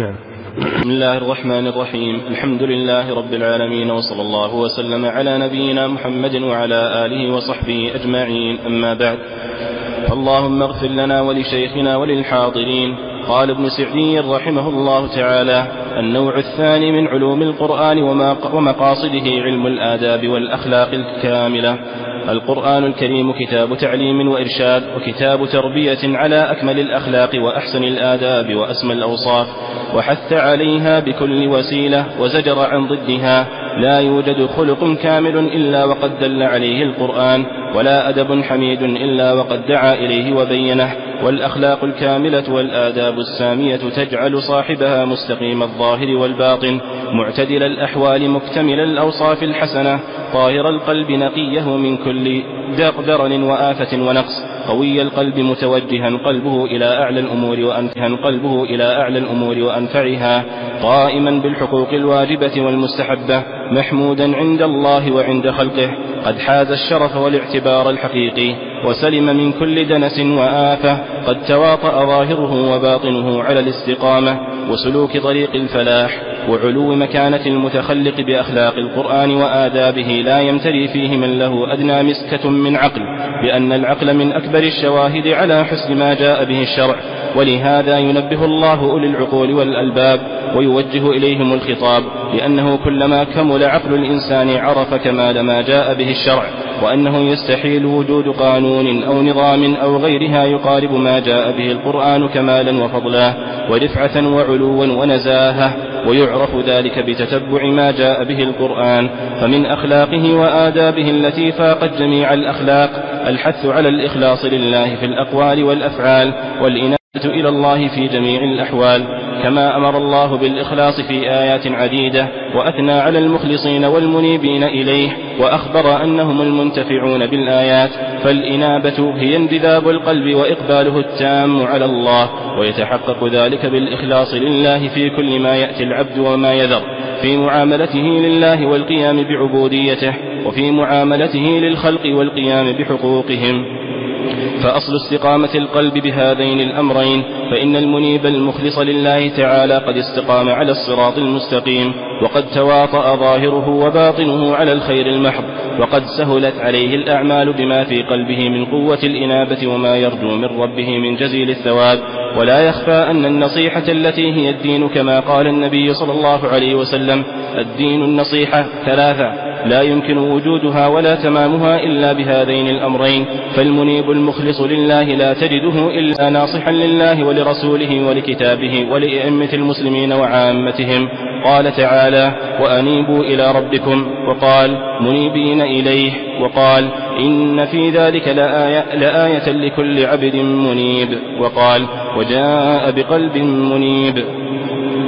نعم. بسم الله الرحمن الرحيم. الحمد لله رب العالمين وصلى الله وسلم على نبينا محمد وعلى آله وصحبه أجمعين. أما بعد اللهم اغفر لنا ولشيخنا وللحاضرين. قال ابن سعدي رحمه الله تعالى النوع الثاني من علوم القرآن ومقاصده علم الآداب والأخلاق الكاملة. القرآن الكريم كتاب تعليم وإرشاد وكتاب تربية على أكمل الأخلاق وأحسن الآداب وأسمى الأوصاف وحث عليها بكل وسيلة وزجر عن ضدها لا يوجد خلق كامل إلا وقد دل عليه القرآن ولا أدب حميد إلا وقد دعا إليه وبينه والأخلاق الكاملة والآداب السامية تجعل صاحبها مستقيم الظاهر والباطن معتدل الأحوال مكتمل الأوصاف الحسنة طاهر القلب نقيه من كل درن وآفة ونقص قوي القلب متوجها قلبه إلى أعلى الأمور وأنفها قلبه إلى أعلى الأمور وأنفعها قائما بالحقوق الواجبة والمستحبة. محمودا عند الله وعند خلقه قد حاز الشرف والاعتبار الحقيقي وسلم من كل دنس وآفة قد تواطأ ظاهره وباطنه على الاستقامة وسلوك طريق الفلاح. وعلو مكانة المتخلق بأخلاق القرآن وآدابه لا يمتري فيه من له أدنى مسكة من عقل لأن العقل من أكبر الشواهد على حسن ما جاء به الشرع. ولهذا ينبه الله أولي العقول والألباب ويوجه إليهم الخطاب لأنه كلما كمل عقل الإنسان عرف كمال ما جاء به الشرع وأنه يستحيل وجود قانون أو نظام أو غيرها يقارب ما جاء به القرآن كمالا وفضلا ورفعة وعلوا ونزاهة. ويعرف ذلك بتتبع ما جاء به القرآن فمن أخلاقه وآدابه التي فاقت جميع الأخلاق الحث على الإخلاص لله في الأقوال والأفعال والإنابة إلى الله في جميع الأحوال. كما أمر الله بالإخلاص في آيات عديدة وأثنى على المخلصين والمنيبين إليه وأخبر أنهم المنتفعون بالآيات فالإنابة هي انجذاب القلب وإقباله التام على الله ويتحقق ذلك بالإخلاص لله في كل ما يأتي العبد وما يذر في معاملته لله والقيام بعبوديته وفي معاملته للخلق والقيام بحقوقهم. فأصل استقامة القلب بهذين الأمرين فإن المنيب المخلص لله تعالى قد استقام على الصراط المستقيم وقد تواطأ ظاهره وباطنه على الخير المحض وقد سهلت عليه الأعمال بما في قلبه من قوة الإنابة وما يرجو من ربه من جزيل الثواب. ولا يخفى أن النصيحة التي هي الدين كما قال النبي صلى الله عليه وسلم الدين النصيحة ثلاثة. لا يمكن وجودها ولا تمامها إلا بهذين الأمرين. فالمنيب المخلص لله لا تجده إلا ناصحا لله ولرسوله ولكتابه ولأئمة المسلمين وعامتهم. قال تعالى وأنيبوا إلى ربكم وقال منيبين إليه وقال إن في ذلك لآية, لآية لكل عبد منيب وقال وجاء بقلب منيب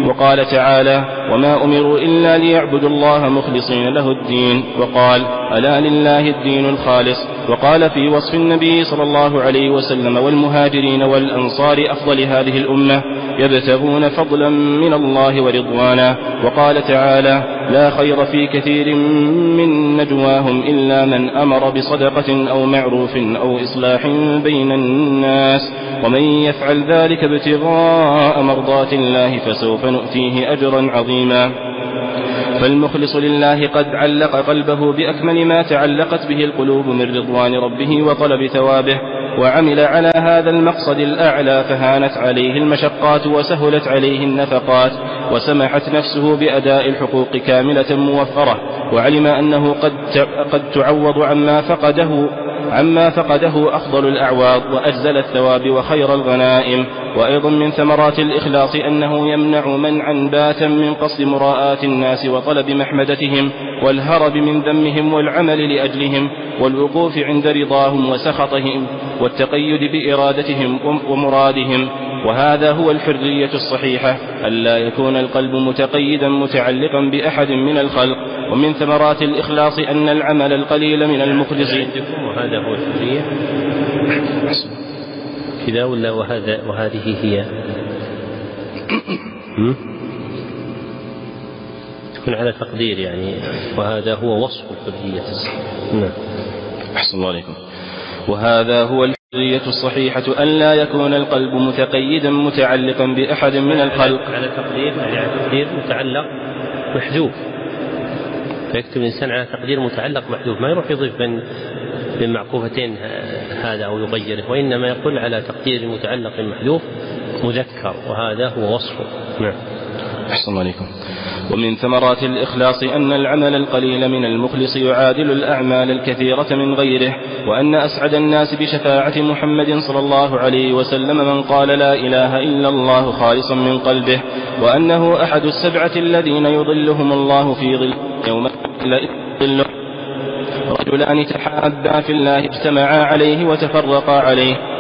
وقال تعالى وما أمروا إلا ليعبدوا الله مخلصين له الدين وقال ألا لله الدين الخالص وقال في وصف النبي صلى الله عليه وسلم والمهاجرين والأنصار أفضل هذه الأمة يبتغون فضلا من الله ورضوانا وقال تعالى لا خير في كثير من نجواهم إلا من أمر بصدقة أو معروف أو إصلاح بين الناس ومن يفعل ذلك ابتغاء مرضات الله فسوف نؤتيه أجرا عظيما. فالمخلص لله قد علق قلبه بأكمل ما تعلقت به القلوب من رضوان ربه وطلب ثوابه وعمل على هذا المقصد الأعلى فهانت عليه المشقات وسهلت عليه النفقات وسمحت نفسه بأداء الحقوق كاملة موفرة وعلم أنه قد قد تعوض عما فقده عما فقده أفضل الأعواض وأجزل الثواب وخير الغنائم. وأيضا من ثمرات الإخلاص أنه يمنع منعا باتا من قصد مراءاة الناس وطلب محمدتهم والهرب من ذمهم والعمل لأجلهم والوقوف عند رضاهم وسخطهم والتقيد بإرادتهم ومرادهم. وهذا هو الحرية الصحيحة ألا يكون القلب متقيدا متعلقا بأحد من الخلق ومن ثمرات الإخلاص أن العمل القليل من المخلصين. وهذا هو الحرية. كذا ولا وهذا وهذه هي؟ تكون على تقدير يعني وهذا هو وصف الحرية. نعم. أحسن الله عليكم. وهذا هو القضية الصحيحة أن لا يكون القلب متقيدا متعلقا بأحد من الخلق. على تقدير يعني على تقدير متعلق محذوف. فيكتب الإنسان على تقدير متعلق محذوف. ما يروح يضيف بين بين معقوفتين هذا أو يغيره وإنما يقول على تقدير متعلق محذوف مذكر وهذا هو وصفه. نعم. أحسن عليكم. ومن ثمرات الإخلاص أن العمل القليل من المخلص يعادل الأعمال الكثيرة من غيره وأن أسعد الناس بشفاعة محمد صلى الله عليه وسلم من قال لا إله إلا الله خالصا من قلبه وأنه أحد السبعة الذين يظلهم الله في ظل يوم لا رجلان تحابا في الله اجتمعا عليه وتفرقا عليه.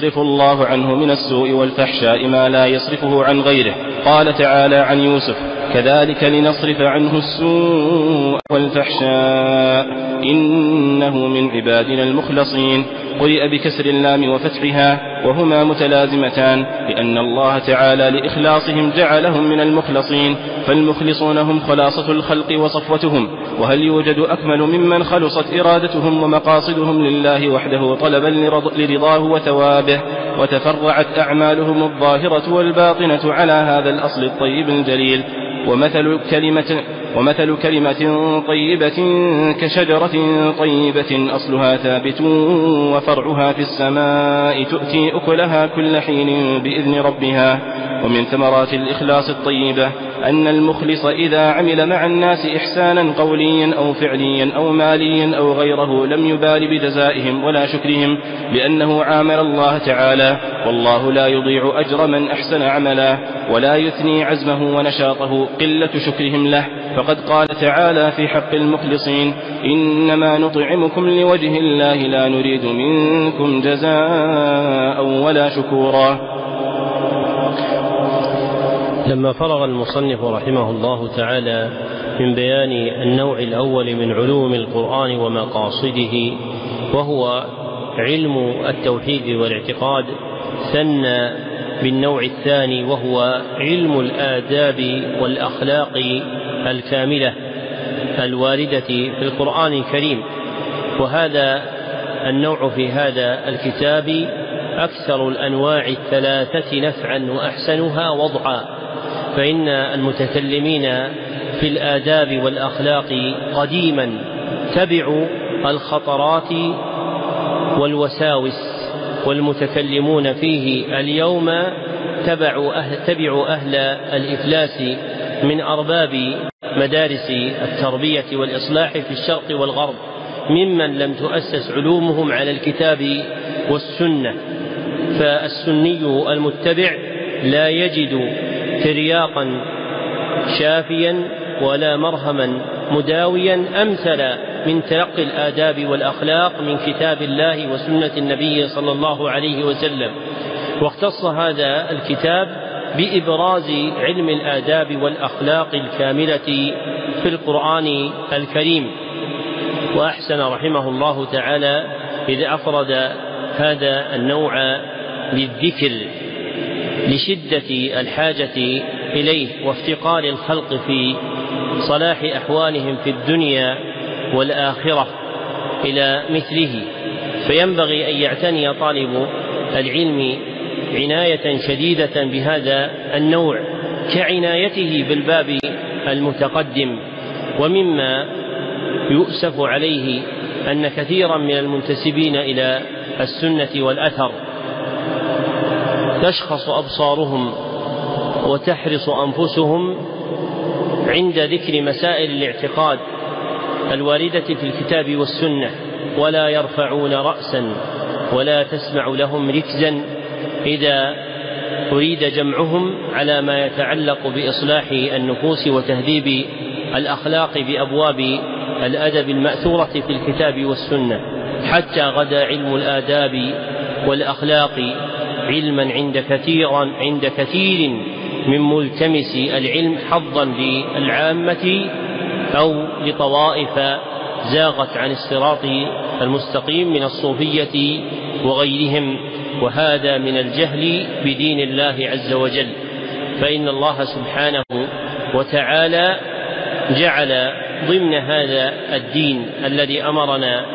يصرف الله عنه من السوء والفحشاء ما لا يصرفه عن غيره. قال تعالى عن يوسف كذلك لنصرف عنه السوء والفحشاء إنه من عبادنا المخلصين. قرئ بكسر اللام وفتحها. وهما متلازمتان لأن الله تعالى لإخلاصهم جعلهم من المخلصين فالمخلصون هم خلاصة الخلق وصفوتهم وهل يوجد أكمل ممن خلصت إرادتهم ومقاصدهم لله وحده طلبا لرضاه وثوابه وتفرعت أعمالهم الظاهرة والباطنة على هذا الأصل الطيب الجليل. ومثل كلمة ومثل كلمة طيبة كشجرة طيبة أصلها ثابت وفرعها في السماء تؤتي أكلها كل حين بإذن ربها ومن ثمرات الإخلاص الطيبة أن المخلص إذا عمل مع الناس إحسانا قوليا أو فعليا أو ماليا أو غيره لم يبال بجزائهم ولا شكرهم لأنه عامل الله تعالى والله لا يضيع أجر من أحسن عملا ولا يثني عزمه ونشاطه قلة شكرهم له. فقد قال تعالى في حق المخلصين إنما نطعمكم لوجه الله لا نريد منكم جزاء ولا شكورا. لما فرغ المصنف رحمه الله تعالى من بيان النوع الأول من علوم القرآن ومقاصده وهو علم التوحيد والاعتقاد ثنى بالنوع الثاني وهو علم الآداب والأخلاق الكاملة الواردة في القرآن الكريم. وهذا النوع في هذا الكتاب أكثر الأنواع الثلاثة نفعا وأحسنها وضعا. فإن المتكلمين في الآداب والأخلاق قديما تبعوا الخطرات والوساوس والمتكلمون فيه اليوم تبعوا أهل, تبعوا أهل الإفلاس من أرباب مدارس التربية والإصلاح في الشرق والغرب ممن لم تؤسس علومهم على الكتاب والسنة. فالسني المتبع لا يجد ترياقا شافيا ولا مرهما مداويا أمثل من تلقي الآداب والأخلاق من كتاب الله وسنة النبي صلى الله عليه وسلم. واختص هذا الكتاب بإبراز علم الآداب والأخلاق الكاملة في القرآن الكريم. وأحسن رحمه الله تعالى إذ أفرد هذا النوع بالذكر لشدة الحاجة إليه وافتقار الخلق في صلاح أحوالهم في الدنيا والآخرة إلى مثله. فينبغي أن يعتني طالب العلم عناية شديدة بهذا النوع كعنايته بالباب المتقدم ومما يؤسف عليه أن كثيرا من المنتسبين إلى السنة والأثر. تشخص أبصارهم وتحرص أنفسهم عند ذكر مسائل الاعتقاد الواردة في الكتاب والسنة ولا يرفعون رأسا ولا تسمع لهم ركزا إذا أريد جمعهم على ما يتعلق بإصلاح النفوس وتهذيب الأخلاق بأبواب الأدب المأثورة في الكتاب والسنة حتى غدا علم الآداب والأخلاق علما عند كثيرا عند كثير من ملتمس العلم حظا للعامة أو لطوائف زاغت عن الصراط المستقيم من الصوفية وغيرهم. وهذا من الجهل بدين الله عز وجل. فإن الله سبحانه وتعالى جعل ضمن هذا الدين الذي أمرنا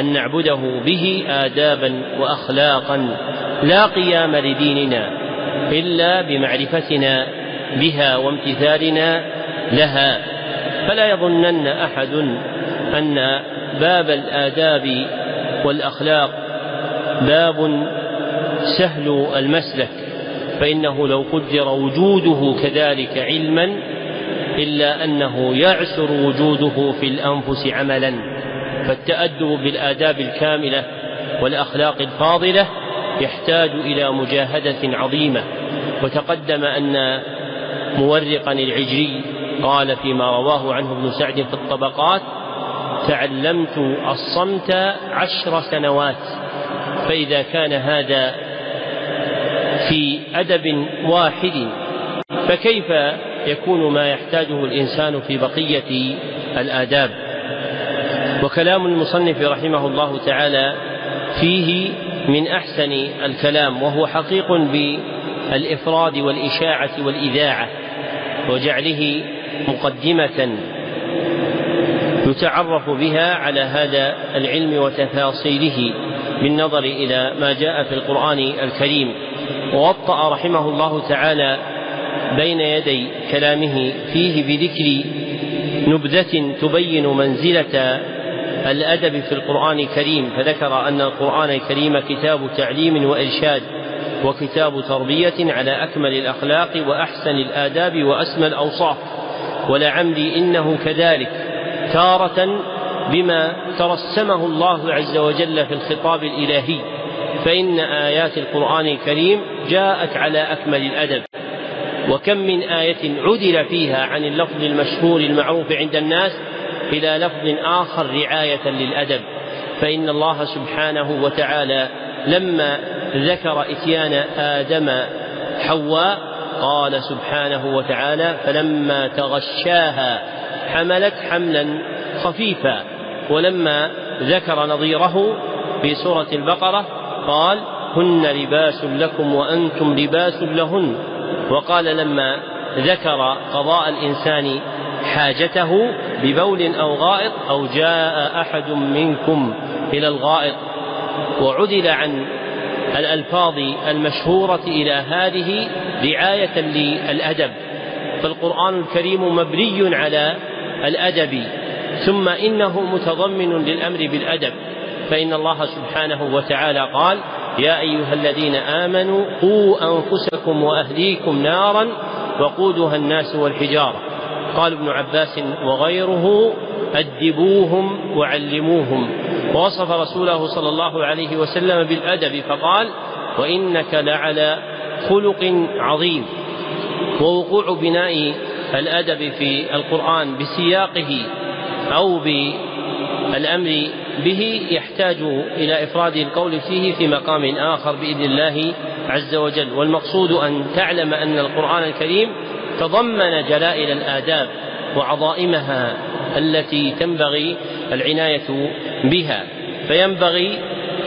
أن نعبده به ادابا واخلاقا. لا قيام لديننا إلا بمعرفتنا بها وامتثالنا لها. فلا يظنن أحد أن باب الآداب والأخلاق باب سهل المسلك فإنه لو قدر وجوده كذلك علما إلا أنه يعسر وجوده في الأنفس عملا. فالتأدب بالآداب الكاملة والأخلاق الفاضلة يحتاج إلى مجاهدة عظيمة. وتقدم أن مورقا العجري قال فيما رواه عنه ابن سعد في الطبقات تعلمت الصمت عشر سنوات فإذا كان هذا في أدب واحد فكيف يكون ما يحتاجه الإنسان في بقية الآداب؟ وكلام المصنف رحمه الله تعالى فيه من أحسن الكلام وهو حقيق بالإفراد والإشاعة والإذاعة وجعله مقدمة يتعرف بها على هذا العلم وتفاصيله بالنظر إلى ما جاء في القرآن الكريم. ووطأ رحمه الله تعالى بين يدي كلامه فيه بذكر نبذة تبين منزلة الأدب في القرآن الكريم فذكر أن القرآن الكريم كتاب تعليم وإرشاد وكتاب تربية على أكمل الأخلاق وأحسن الآداب وأسمى الأوصاف. ولعمري إنه كذلك تارة بما ترسمه الله عز وجل في الخطاب الإلهي. فإن آيات القرآن الكريم جاءت على أكمل الأدب. وكم من آية عدل فيها عن اللفظ المشهور المعروف عند الناس إلى لفظ آخر رعاية للأدب فإن الله سبحانه وتعالى لما ذكر إتيان آدم حواء قال سبحانه وتعالى فلما تغشاها حملت حملا خفيفا ولما ذكر نظيره في سورة البقرة قال هن لباس لكم وأنتم لباس لهن وقال لما ذكر قضاء الإنسان حاجته ببول أو غائط أو جاء أحد منكم إلى الغائط وعدل عن الألفاظ المشهورة إلى هذه رعاية للأدب. فالقرآن الكريم مبني على الأدب ثم إنه متضمن للأمر بالأدب. فإن الله سبحانه وتعالى قال يا أيها الذين آمنوا قوا أنفسكم وأهليكم نارا وقودها الناس والحجارة. قال ابن عباس وغيره أدبوهم وعلموهم. ووصف رسوله صلى الله عليه وسلم بالأدب فقال وإنك لعلى خلق عظيم. ووقوع بناء الأدب في القرآن بسياقه أو بالأمر به يحتاج إلى إفراد القول فيه في مقام آخر بإذن الله عز وجل. والمقصود أن تعلم أن القرآن الكريم تضمن جلائل الآداب وعظائمها التي تنبغي العناية بها. فينبغي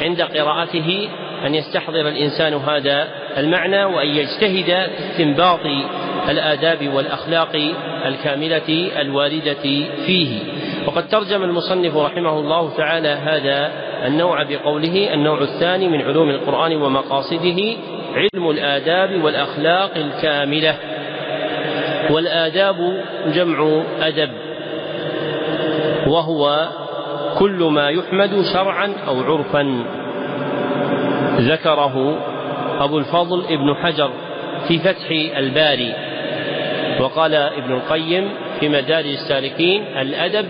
عند قراءته أن يستحضر الإنسان هذا المعنى وأن يجتهد في استنباط الآداب والأخلاق الكاملة الواردة فيه. وقد ترجم المصنف رحمه الله تعالى هذا النوع بقوله النوع الثاني من علوم القرآن ومقاصده علم الآداب والأخلاق الكاملة. والآداب جمع أدب وهو كل ما يحمد شرعا أو عرفا. ذكره أبو الفضل ابن حجر في فتح الباري وقال ابن القيم في مدارج السالكين الأدب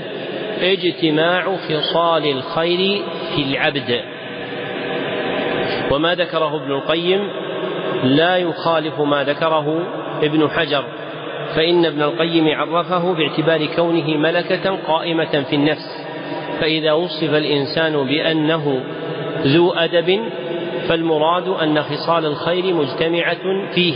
اجتماع خصال الخير في العبد. وما ذكره ابن القيم لا يخالف ما ذكره ابن حجر. فإن ابن القيم عرفه باعتبار كونه ملكة قائمة في النفس. فإذا وصف الإنسان بأنه ذو أدب فالمراد أن خصال الخير مجتمعة فيه.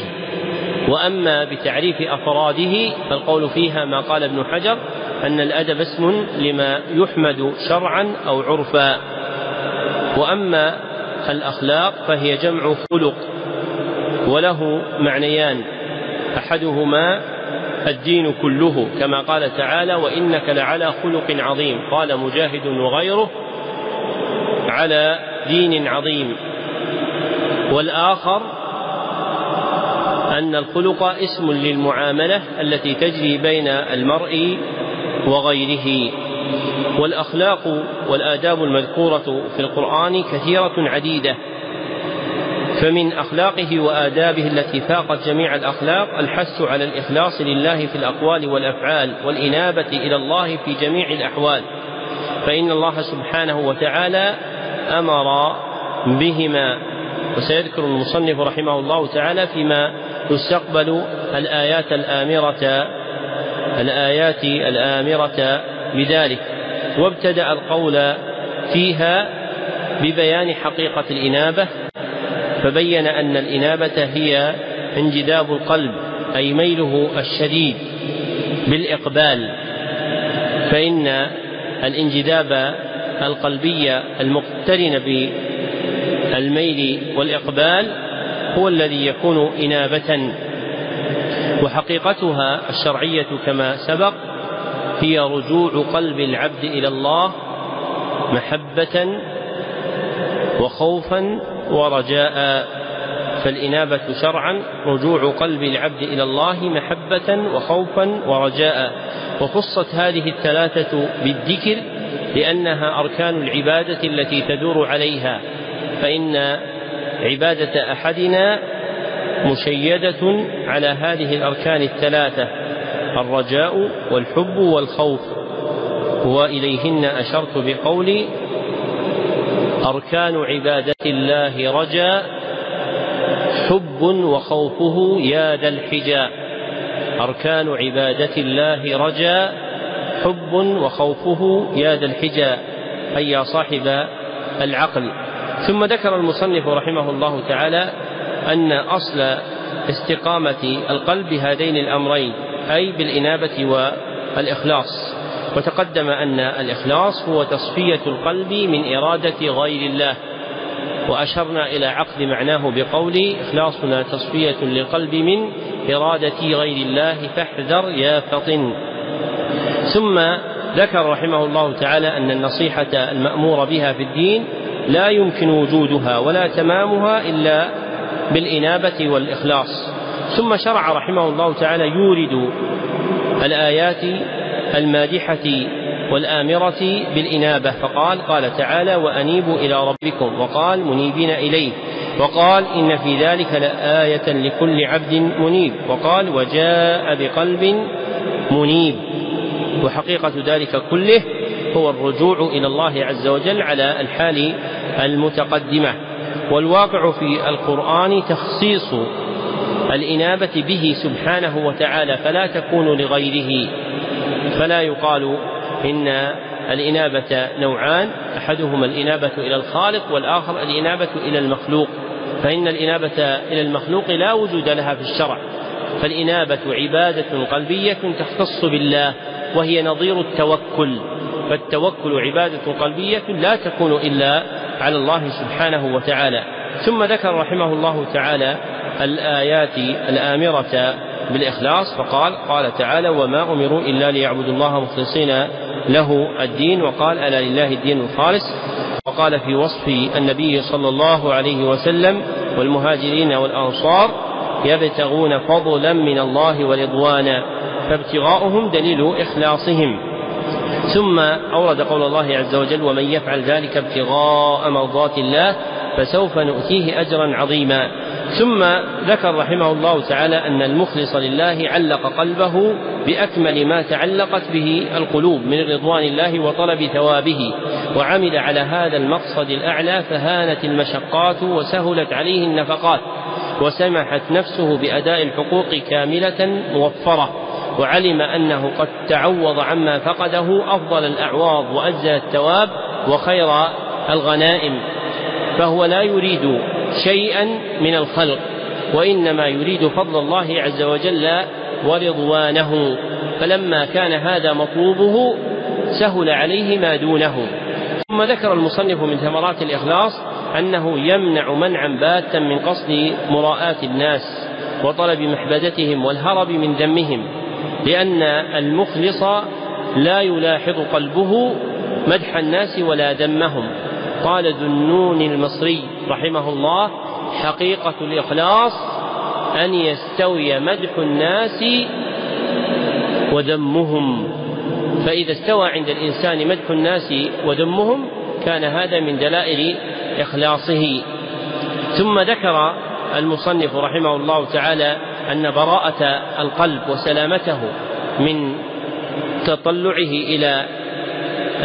وأما بتعريف أفراده فالقول فيها ما قال ابن حجر أن الأدب اسم لما يحمد شرعا أو عرفا. وأما الأخلاق فهي جمع خلق وله معنيان. أحدهما الدين كله كما قال تعالى وإنك لعلى خلق عظيم. قال مجاهد وغيره على دين عظيم. والآخر أن الخلق اسم للمعاملة التي تجري بين المرء وغيره. والأخلاق والآداب المذكورة في القرآن كثيرة عديدة. فمن أخلاقه وآدابه التي فاقت جميع الأخلاق الحث على الإخلاص لله في الأقوال والأفعال والإنابة إلى الله في جميع الأحوال. فإن الله سبحانه وتعالى أمر بهما. وسيذكر المصنف رحمه الله تعالى فيما يستقبل الآيات الآمرة الآيات الآمرة بذلك. وابتدأ القول فيها ببيان حقيقة الإنابة. فبين أن الإنابة هي انجذاب القلب أي ميله الشديد بالإقبال. فإن الانجذاب القلبي المقترن بالميل والإقبال هو الذي يكون إنابة. وحقيقتها الشرعية كما سبق هي رجوع قلب العبد إلى الله محبة وخوفا ورجاء فالإنابة شرعا رجوع قلب العبد إلى الله محبة وخوفا ورجاء. وخصت هذه الثلاثة بالذكر لأنها أركان العبادة التي تدور عليها. فإن عبادة أحدنا مشيدة على هذه الأركان الثلاثة الرجاء والحب والخوف. وإليهن أشرت بقولي أركان عبادة الله رجاء حب وخوفه يا ذا الحجاء أركان عبادة الله رجاء حب وخوفه يا ذا الحجاء أي يا صاحب العقل. ثم ذكر المصنف رحمه الله تعالى أن أصل استقامة القلب بهذين الأمرين أي بالإنابة والإخلاص. وتقدم أن الإخلاص هو تصفية القلب من إرادة غير الله. وأشرنا إلى عقد معناه بقول إخلاصنا تصفية للقلب من إرادة غير الله فاحذر يا فطن. ثم ذكر رحمه الله تعالى أن النصيحة المأمور بها في الدين لا يمكن وجودها ولا تمامها إلا بالإنابة والإخلاص. ثم شرع رحمه الله تعالى يورد الآيات المادحة والآمرة بالإنابة. فقال قال تعالى وأنيبوا إلى ربكم. وقال منيبين إليه. وقال إن في ذلك لآية لكل عبد منيب. وقال وجاء بقلب منيب. وحقيقة ذلك كله هو الرجوع إلى الله عز وجل على الحال المتقدمة. والواقع في القرآن تخصيص الإنابة به سبحانه وتعالى فلا تكون لغيره فلا يقال إن الإنابة نوعان أحدهما الإنابة إلى الخالق والآخر الإنابة إلى المخلوق فإن الإنابة إلى المخلوق لا وجود لها في الشرع فالإنابة عبادة قلبية تختص بالله وهي نظير التوكل فالتوكل عبادة قلبية لا تكون إلا على الله سبحانه وتعالى. ثم ذكر رحمه الله تعالى الآيات الآمرة بالإخلاص فقال قال تعالى وما أمروا إلا ليعبدوا الله مخلصين له الدين. وقال ألا لله الدين الخالص؟ وقال في وصف النبي صلى الله عليه وسلم والمهاجرين والأنصار يبتغون فضلا من الله ورضوانا فابتغاؤهم دليل إخلاصهم. ثم أورد قول الله عز وجل ومن يفعل ذلك ابتغاء مرضات الله فسوف نؤتيه أجرا عظيما. ثم ذكر رحمه الله تعالى أن المخلص لله علق قلبه بأكمل ما تعلقت به القلوب من رضوان الله وطلب ثوابه وعمل على هذا المقصد الأعلى فهانت المشقات وسهلت عليه النفقات وسمحت نفسه بأداء الحقوق كاملة موفرة وعلم أنه قد تعوض عما فقده أفضل الأعواض وأجزل الثواب وخير الغنائم فهو لا يريد شيئا من الخلق وإنما يريد فضل الله عز وجل ورضوانه. فلما كان هذا مطلوبه سهل عليه ما دونه. ثم ذكر المصنف من ثمرات الإخلاص أنه يمنع منعا باتا من قصد مراءاة الناس وطلب محبدتهم والهرب من ذمهم لأن المخلص لا يلاحظ قلبه مدح الناس ولا ذمهم قال ذو النون المصري رحمه الله حقيقة الإخلاص أن يستوي مدح الناس وذمهم فإذا استوى عند الإنسان مدح الناس وذمهم كان هذا من دلائل إخلاصه. ثم ذكر المصنف رحمه الله تعالى أن براءة القلب وسلامته من تطلعه إلى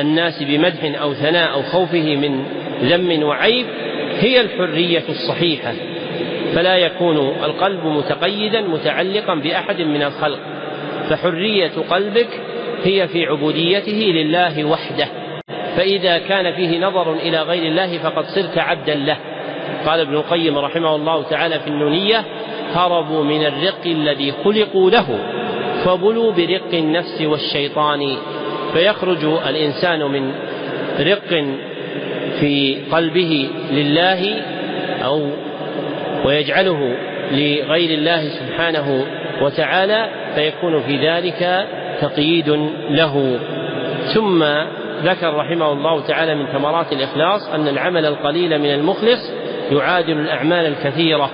الناس بمدح أو ثناء أو خوفه من ذم وعيب هي الحرية الصحيحة. فلا يكون القلب متقيدا متعلقا بأحد من الخلق. فحرية قلبك هي في عبوديته لله وحده. فإذا كان فيه نظر إلى غير الله فقد صرت عبدا له. قال ابن القيم رحمه الله تعالى في النونية هربوا من الرق الذي خلقوا له فبلوا برق النفس والشيطان فيخرج الإنسان من رق في قلبه لله أو ويجعله لغير الله سبحانه وتعالى فيكون في ذلك تقييد له. ثم ذكر رحمه الله تعالى من ثمرات الإخلاص أن العمل القليل من المخلص يعادل الأعمال الكثيرة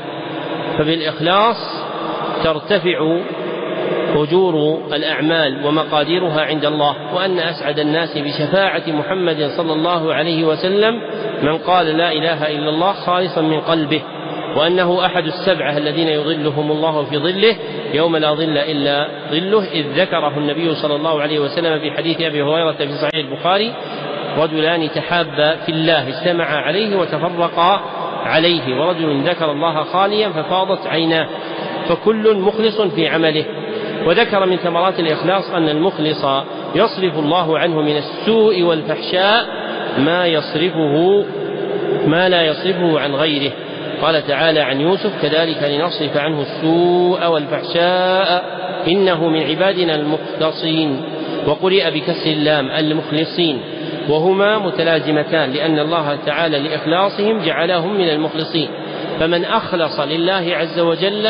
فبالإخلاص ترتفع أجور الأعمال ومقاديرها عند الله وأن أسعد الناس بشفاعة محمد صلى الله عليه وسلم من قال لا إله إلا الله خالصا من قلبه وأنه أحد السبعة الذين يظلهم الله في ظله يوم لا ظل إلا ظله إذ ذكره النبي صلى الله عليه وسلم في حديث أبي هريرة في صحيح البخاري رجلان تحابا في الله اجتمعا عليه وتفرقا عليه ورجل ذكر الله خاليا ففاضت عيناه فكل مخلص في عمله. وذكر من ثمرات الإخلاص أن المخلص يصرف الله عنه من السوء والفحشاء ما يصرفه ما لا يصرفه عن غيره. قال تعالى عن يوسف كذلك لنصرف عنه السوء والفحشاء إنه من عبادنا المخلصين. وقرئ بكسر اللام المخلصين. وهما متلازمتان لأن الله تعالى لإخلاصهم جعلهم من المخلصين. فمن أخلص لله عز وجل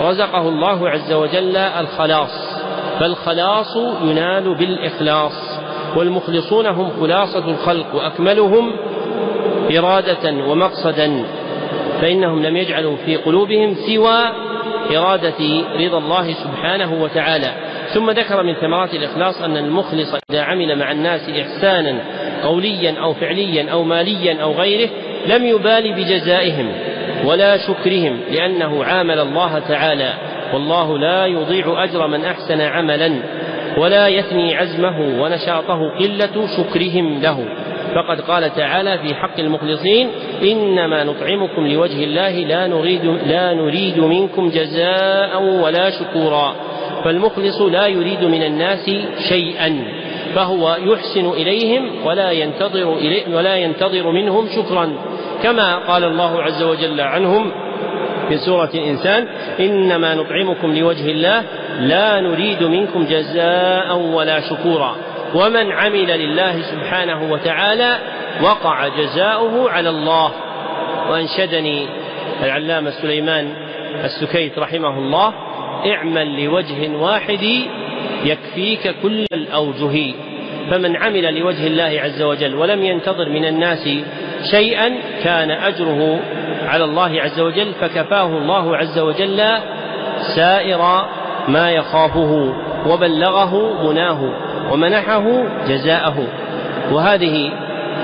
رزقه الله عز وجل الخلاص فالخلاص ينال بالإخلاص والمخلصون هم خلاصة الخلق وأكملهم إرادة ومقصدا فإنهم لم يجعلوا في قلوبهم سوى إرادة رضا الله سبحانه وتعالى. ثم ذكر من ثمرات الإخلاص أن المخلص إذا عمل مع الناس إحسانا قوليا أو فعليا أو ماليا أو غيره لم يبال بجزائهم. ولا شكرهم لأنه عامل الله تعالى. والله لا يضيع أجر من أحسن عملا ولا يثني عزمه ونشاطه قلة شكرهم له. فقد قال تعالى في حق المخلصين إنما نطعمكم لوجه الله لا نريد لا نريد منكم جزاء ولا شكورا. فالمخلص لا يريد من الناس شيئا فهو يحسن إليهم ولا ينتظر إليه ولا ينتظر منهم شكرا. كما قال الله عز وجل عنهم في سورة الإنسان إنما نطعمكم لوجه الله لا نريد منكم جزاء ولا شكورا. ومن عمل لله سبحانه وتعالى وقع جزاؤه على الله. وأنشدني العلامة سليمان السكيت رحمه الله اعمل لوجه واحد يكفيك كل الأوجه. فمن عمل لوجه الله عز وجل ولم ينتظر من الناس شيئا كان أجره على الله عز وجل فكفاه الله عز وجل سائر ما يخافه وبلغه مناه ومنحه جزاءه. وهذه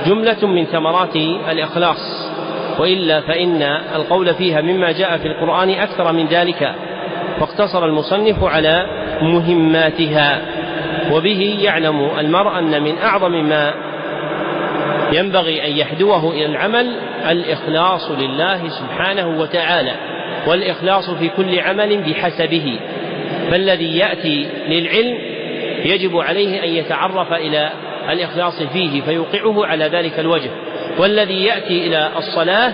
جملة من ثمرات الإخلاص. وإلا فإن القول فيها مما جاء في القرآن أكثر من ذلك. فاقتصر المصنف على مهماتها. وبه يعلم المرء أن من أعظم ما ينبغي أن يحدوه إلى العمل الإخلاص لله سبحانه وتعالى والإخلاص في كل عمل بحسبه. فالذي يأتي للعلم يجب عليه أن يتعرف إلى الإخلاص فيه فيوقعه على ذلك الوجه. والذي يأتي إلى الصلاة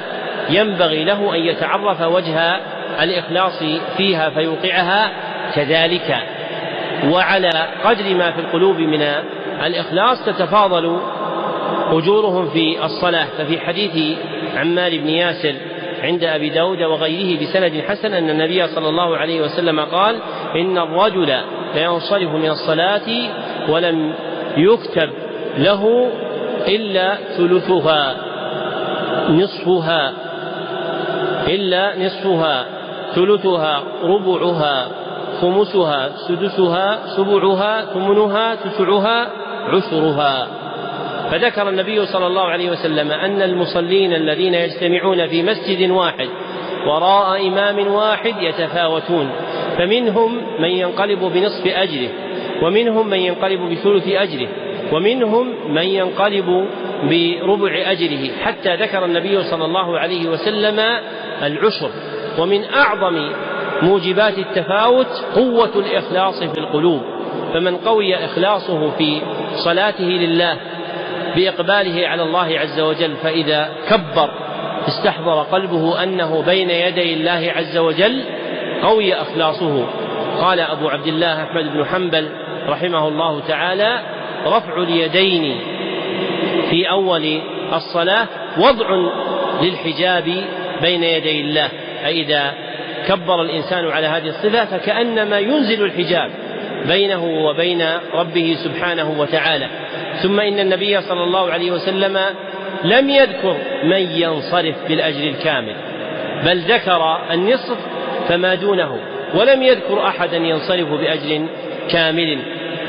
ينبغي له أن يتعرف وجه الإخلاص فيها فيوقعها كذلك. وعلى قدر ما في القلوب من الإخلاص تتفاضل أجورهم في الصلاة ففي حديث عمار بن ياسر عند أبي داود وغيره بسند حسن أن النبي صلى الله عليه وسلم قال إن الرجل فينصرف من الصلاة ولم يكتب له إلا ثلثها نصفها إلا نصفها ثلثها ربعها خمسها سدسها سبعها ثمنها تسعها عشرها. فذكر النبي صلى الله عليه وسلم أن المصلين الذين يجتمعون في مسجد واحد وراء إمام واحد يتفاوتون فمنهم من ينقلب بنصف أجره ومنهم من ينقلب بثلث أجره ومنهم من ينقلب بربع أجره حتى ذكر النبي صلى الله عليه وسلم العشر. ومن أعظم موجبات التفاوت قوة الإخلاص في القلوب فمن قوي إخلاصه في صلاته لله بإقباله على الله عز وجل فإذا كبر استحضر قلبه أنه بين يدي الله عز وجل قوي إخلاصه. قال أبو عبد الله أحمد بن حنبل رحمه الله تعالى رفع اليدين في أول الصلاة وضع للحجاب بين يدي الله. إذا كبر الإنسان على هذه الصفة فكأنما ينزل الحجاب بينه وبين ربه سبحانه وتعالى. ثم إن النبي صلى الله عليه وسلم لم يذكر من ينصرف بالأجر الكامل بل ذكر النصف فما دونه ولم يذكر أحدا ينصرف بأجر كامل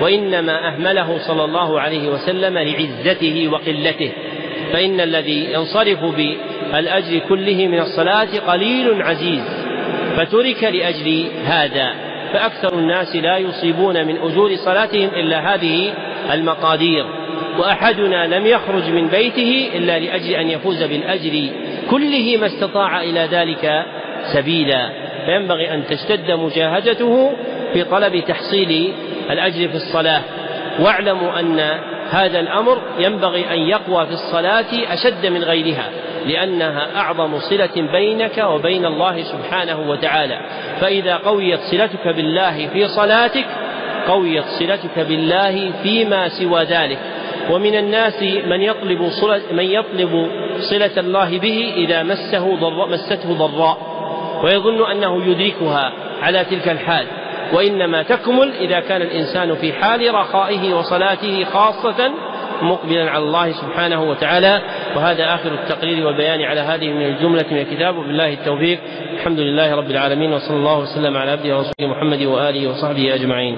وإنما أهمله صلى الله عليه وسلم لعزته وقلته فإن الذي ينصرف بالأجر كله من الصلاة قليل عزيز فترك لأجل هذا فأكثر الناس لا يصيبون من أجور صلاتهم إلا هذه المقادير. وأحدنا لم يخرج من بيته إلا لأجل أن يفوز بالأجر كله ما استطاع إلى ذلك سبيلا. فينبغي أن تشتد مجاهدته في طلب تحصيل الأجر في الصلاة. واعلموا أن هذا الأمر ينبغي أن يقوى في الصلاة أشد من غيرها لأنها أعظم صلة بينك وبين الله سبحانه وتعالى. فإذا قويت صلتك بالله في صلاتك قويت صلتك بالله فيما سوى ذلك. ومن الناس من يطلب صلة من يطلب صلة الله به إذا مسه ضر مسته ضراء. ويظن أنه يدركها على تلك الحال. وإنما تكمل إذا كان الإنسان في حال رخائه وصلاته خاصة مقبلا على الله سبحانه وتعالى. وهذا آخر التقرير والبيان على هذه من الجملة من الكتاب. وبالله التوفيق. الحمد لله رب العالمين. وصلى الله وسلم على عبده ورسوله محمد وآله وصحبه أجمعين.